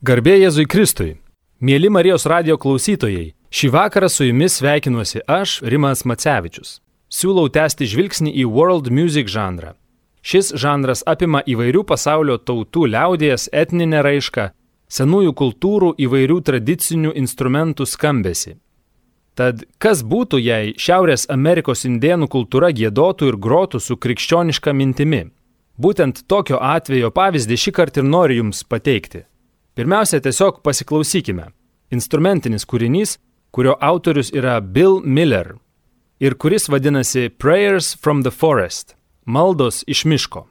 Garbė Jėzui Kristui. Mėly Marijos radio klausytojai, šį vakarą su jumis sveikinuosi aš, Rimas Macevičius. Siūlau tęsti žvilgsnį į world music žanrą. Šis žanras apima įvairių pasaulio tautų liaudės etninę raišką, senųjų kultūrų įvairių tradicinių instrumentų skambesi. Tad kas būtų, jei Šiaurės Amerikos indėnų kultūra gėdotų ir grotų su krikščioniška mintimi? Būtent tokio atvejo pavyzdį šį kartą ir noriu Jums pateikti. Pirmiausia, tiesiog pasiklausykime. Instrumentinis kūrinys, kurio autorius yra Bill Miller ir kuris vadinasi Prayers from the Forest - maldos iš miško.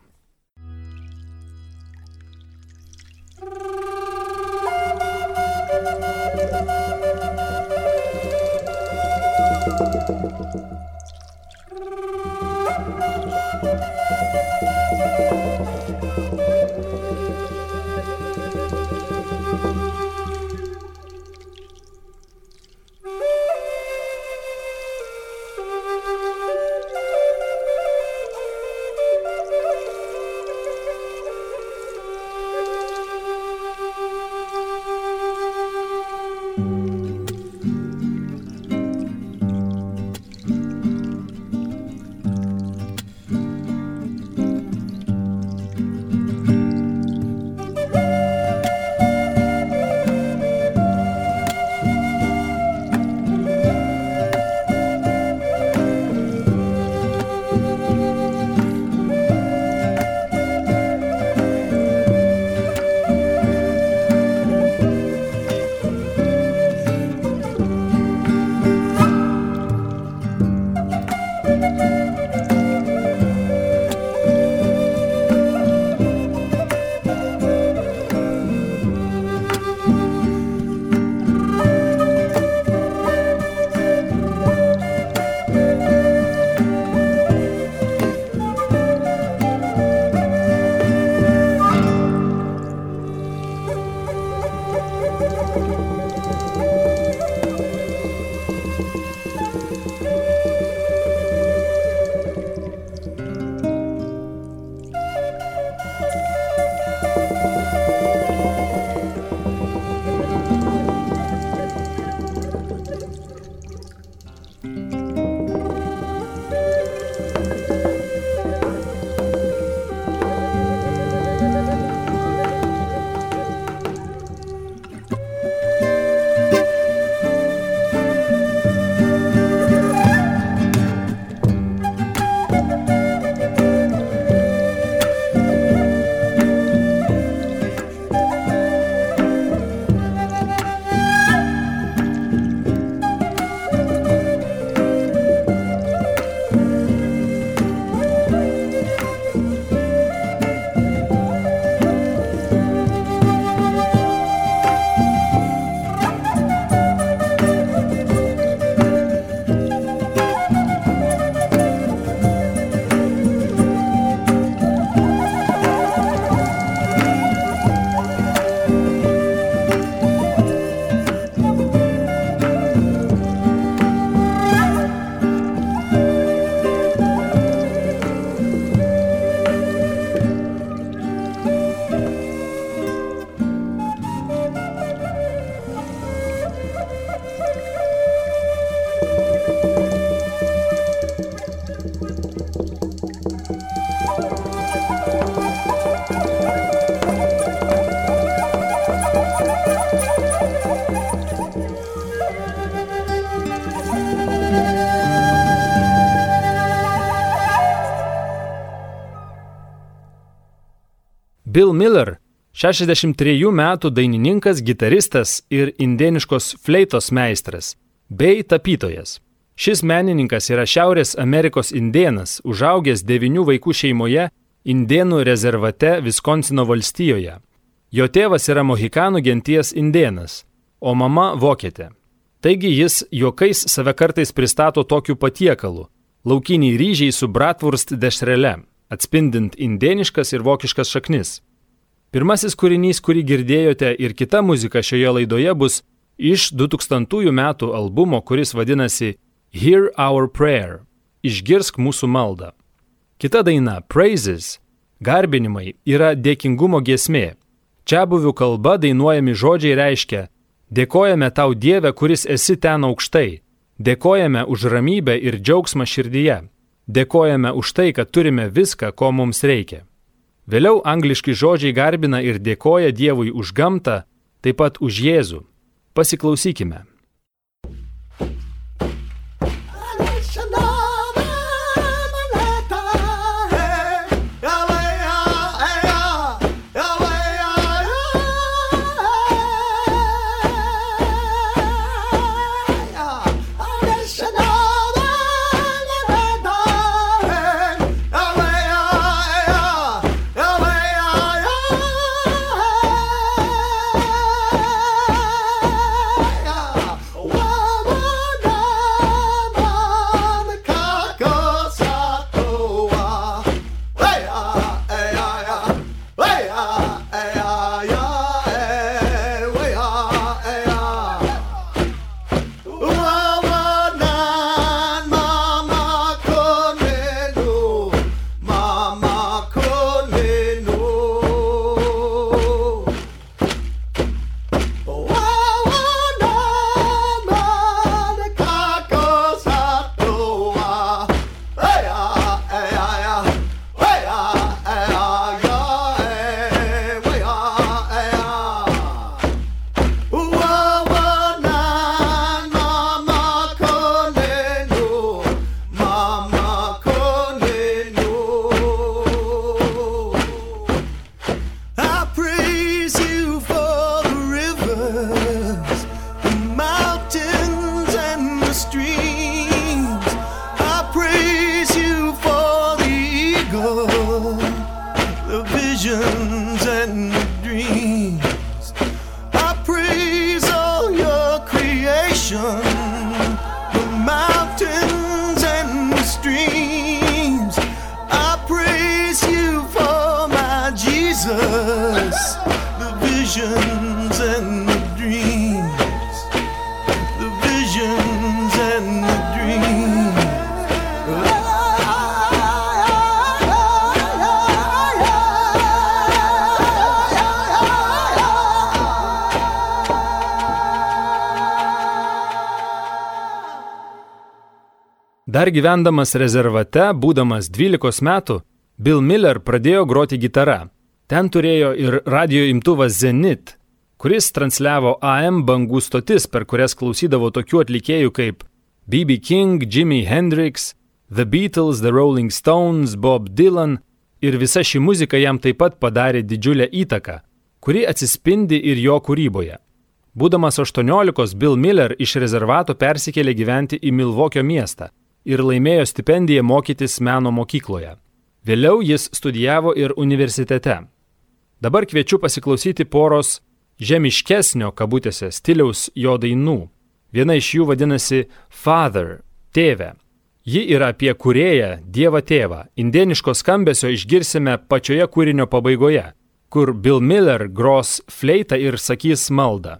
Bill Miller, 63 metų dainininkas, gitaristas ir indieniškos fleitos meistras, bei tapytojas. Šis menininkas yra Šiaurės Amerikos indienas, užaugęs devinių vaikų šeimoje Indienų rezervate Viskonsino valstijoje. Jo tėvas yra Mohikanų genties indienas, o mama vokietė. Taigi jis juokais save kartais pristato tokiu patiekalu - laukiniai ryžiai su bratwurst dešrele, atspindint indieniškas ir vokiškas šaknis. Pirmasis kūrinys, kurį girdėjote ir kita muzika šioje laidoje bus iš 2000 metų albumo, kuris vadinasi Hear Our Prayer - Išgirsk mūsų maldą. Kita daina - Praises - garbinimai yra dėkingumo giesmė. Čia buvių kalba dainuojami žodžiai reiškia Dėkojame tau Dieve, kuris esi ten aukštai. Dėkojame už ramybę ir džiaugsmą širdyje. Dėkojame už tai, kad turime viską, ko mums reikia. Vėliau angliški žodžiai garbina ir dėkoja Dievui už gamtą, taip pat už Jėzų. Pasiklausykime. Dar gyvendamas rezervate, būdamas 12 metų, Bill Miller pradėjo groti gitarą. Ten turėjo ir radio imtuvas Zenit, kuris transliavo AM bangų stotis, per kurias klausydavo tokių atlikėjų kaip B.B. King, Jimi Hendrix, The Beatles, The Rolling Stones, Bob Dylan ir visa ši muzika jam taip pat padarė didžiulę įtaką, kuri atsispindi ir jo kūryboje. Būdamas 18, Bill Miller iš rezervato persikėlė gyventi į Milvokio miestą ir laimėjo stipendiją mokytis meno mokykloje. Vėliau jis studijavo ir universitete. Dabar kviečiu pasiklausyti poros žemiškesnio kabutėse stiliaus jo dainų. Viena iš jų vadinasi Father - tėvė. Ji yra apie kurėją Dievą tėvą. Indieniško skambesio išgirsime pačioje kūrinio pabaigoje, kur Bill Miller gros fleitą ir sakys maldą.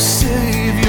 save you.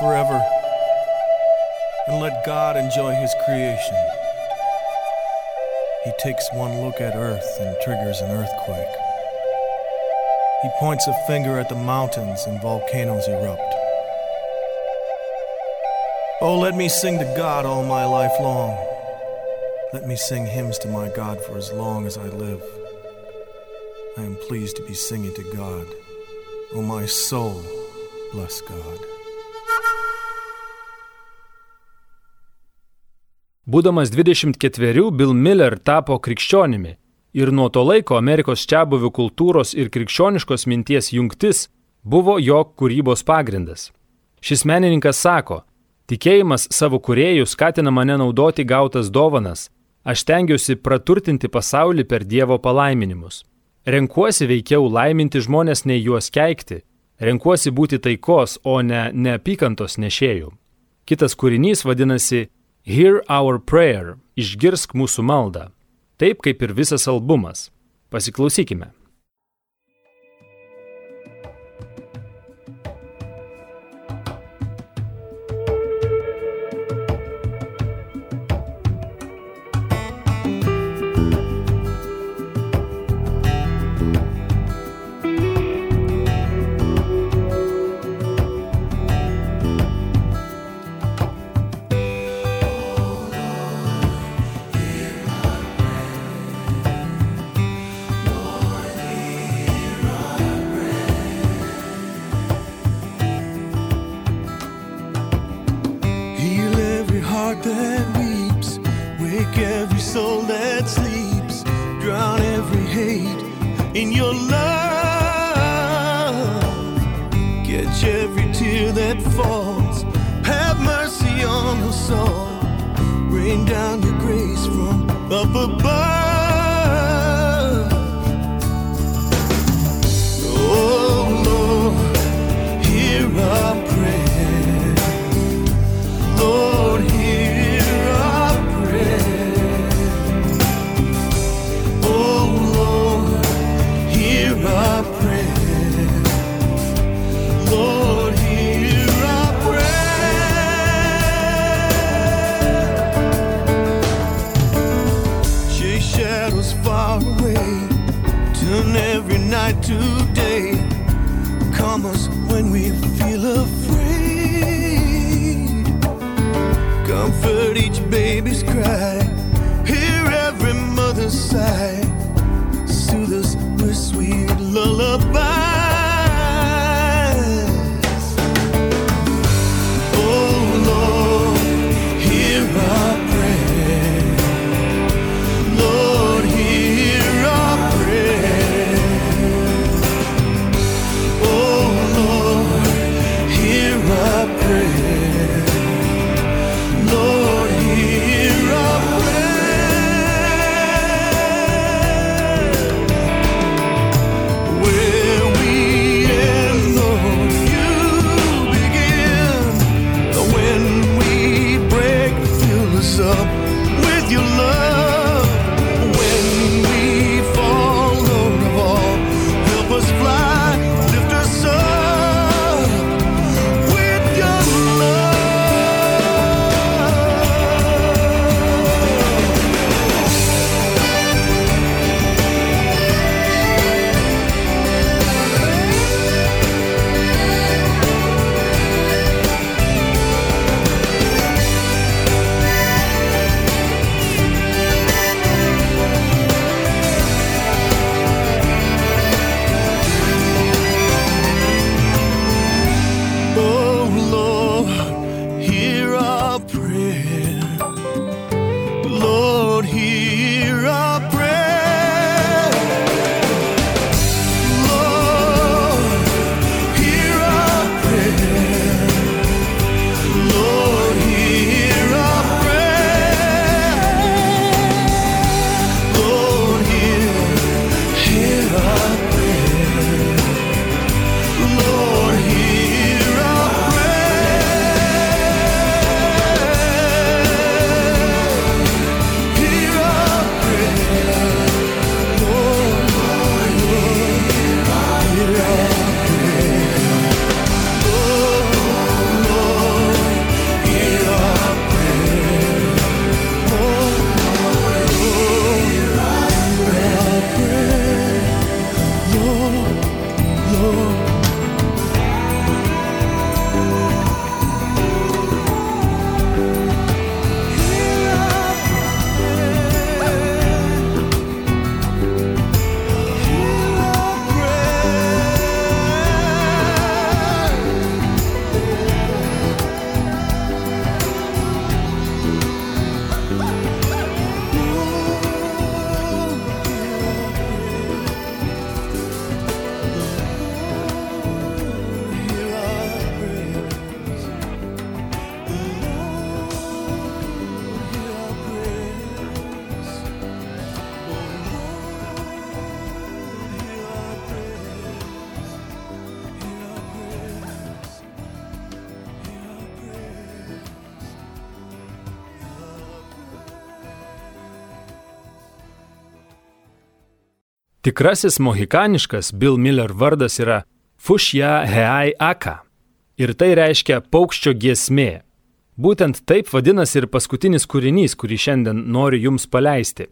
Forever. And let God enjoy his creation. He takes one look at earth and triggers an earthquake. He points a finger at the mountains and volcanoes erupt. Oh, let me sing to God all my life long. Let me sing hymns to my God for as long as I live. I am pleased to be singing to God. Oh, my soul, bless God. Būdamas 24, Bill Miller tapo krikščionimi ir nuo to laiko Amerikos čiabuvių kultūros ir krikščioniškos minties jungtis buvo jo kūrybos pagrindas. Šis menininkas sako, tikėjimas savo kuriejų skatina mane naudoti gautas dovanas, aš tengiuosi praturtinti pasaulį per Dievo palaiminimus. Renkuosi veikiau laiminti žmonės nei juos keikti, renkuosi būti taikos, o ne neapykantos nešėjų. Kitas kūrinys vadinasi Hear Our Prayer - išgirsk mūsų maldą. Taip kaip ir visas albumas. Pasiklausykime. Tikrasis mohikaniškas Bill Miller vardas yra Fushia Heai Aka. Ir tai reiškia paukščio giesmė. Būtent taip vadinasi ir paskutinis kūrinys, kurį šiandien noriu jums paleisti.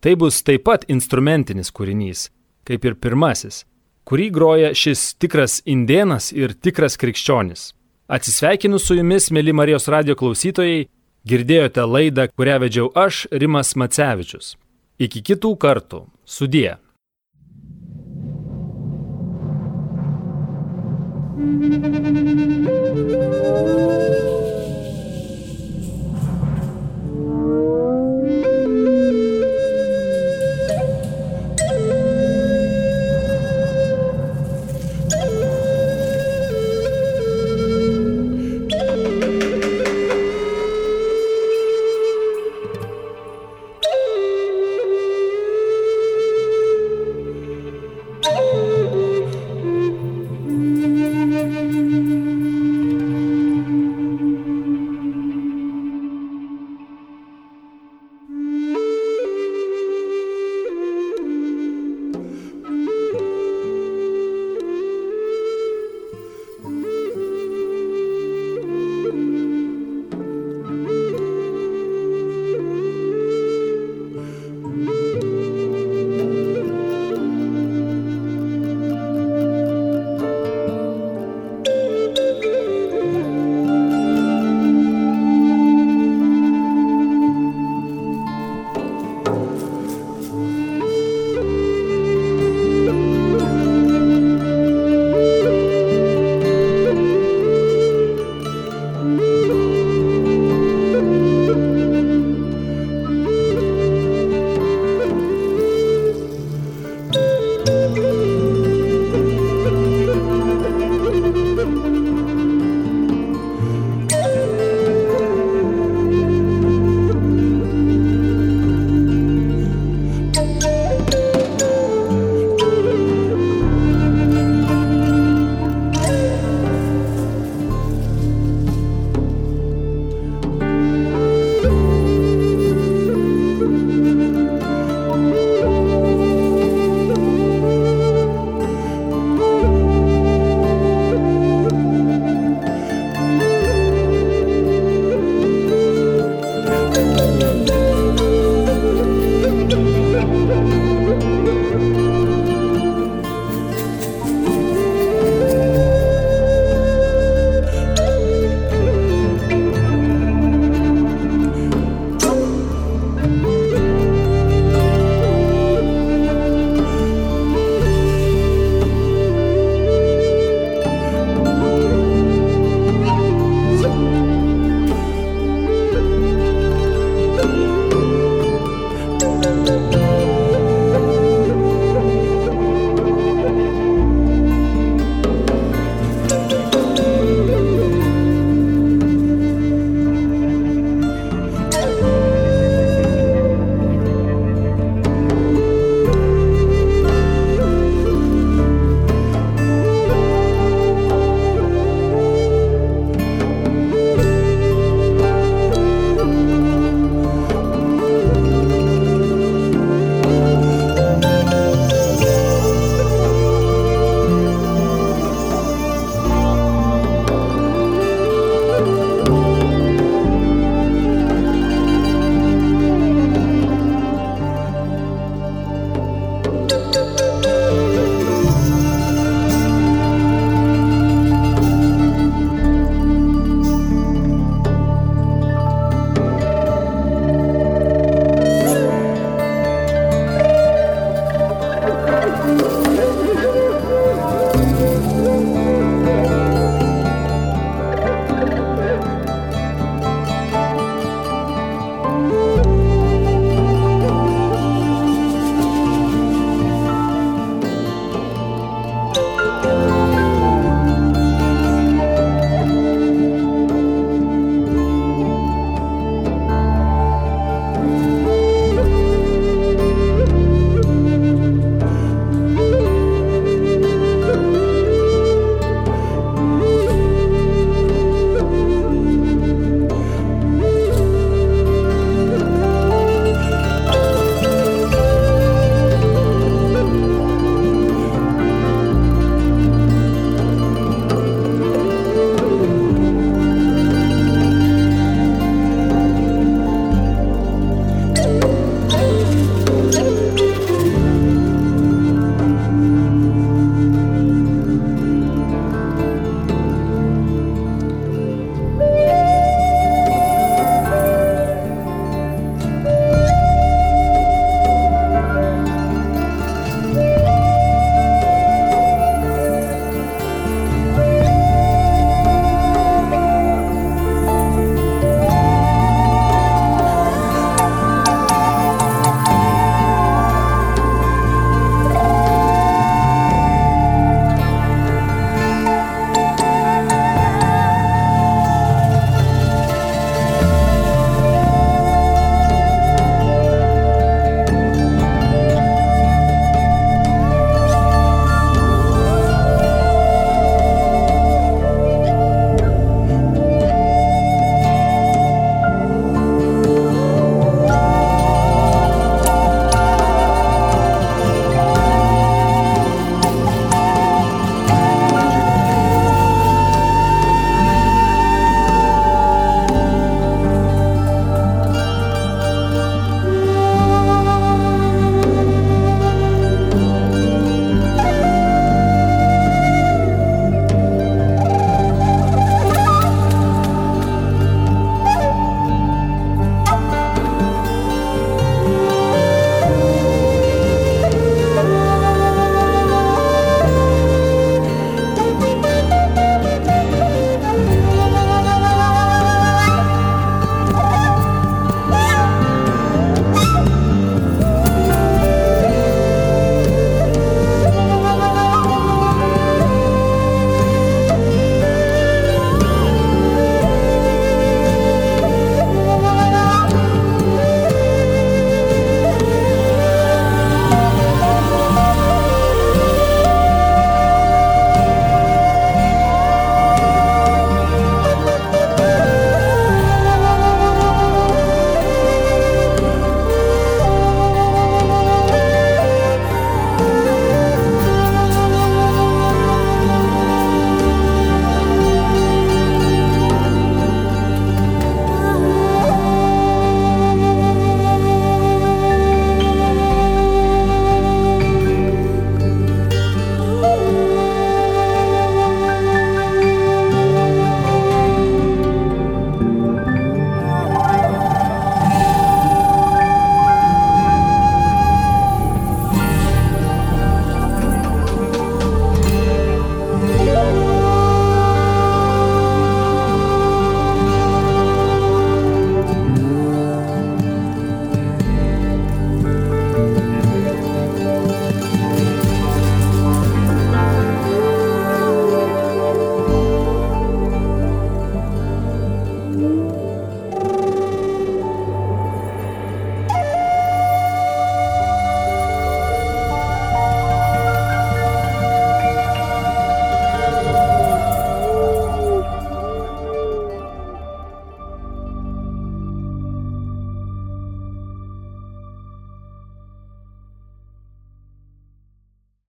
Tai bus taip pat instrumentinis kūrinys, kaip ir pirmasis, kurį groja šis tikras indienas ir tikras krikščionis. Atsisveikinu su jumis, mėly Marijos radio klausytojai, girdėjote laidą, kurią vedžiau aš, Rimas Macevičius. Iki kitų kartų. Sudie. Thank you.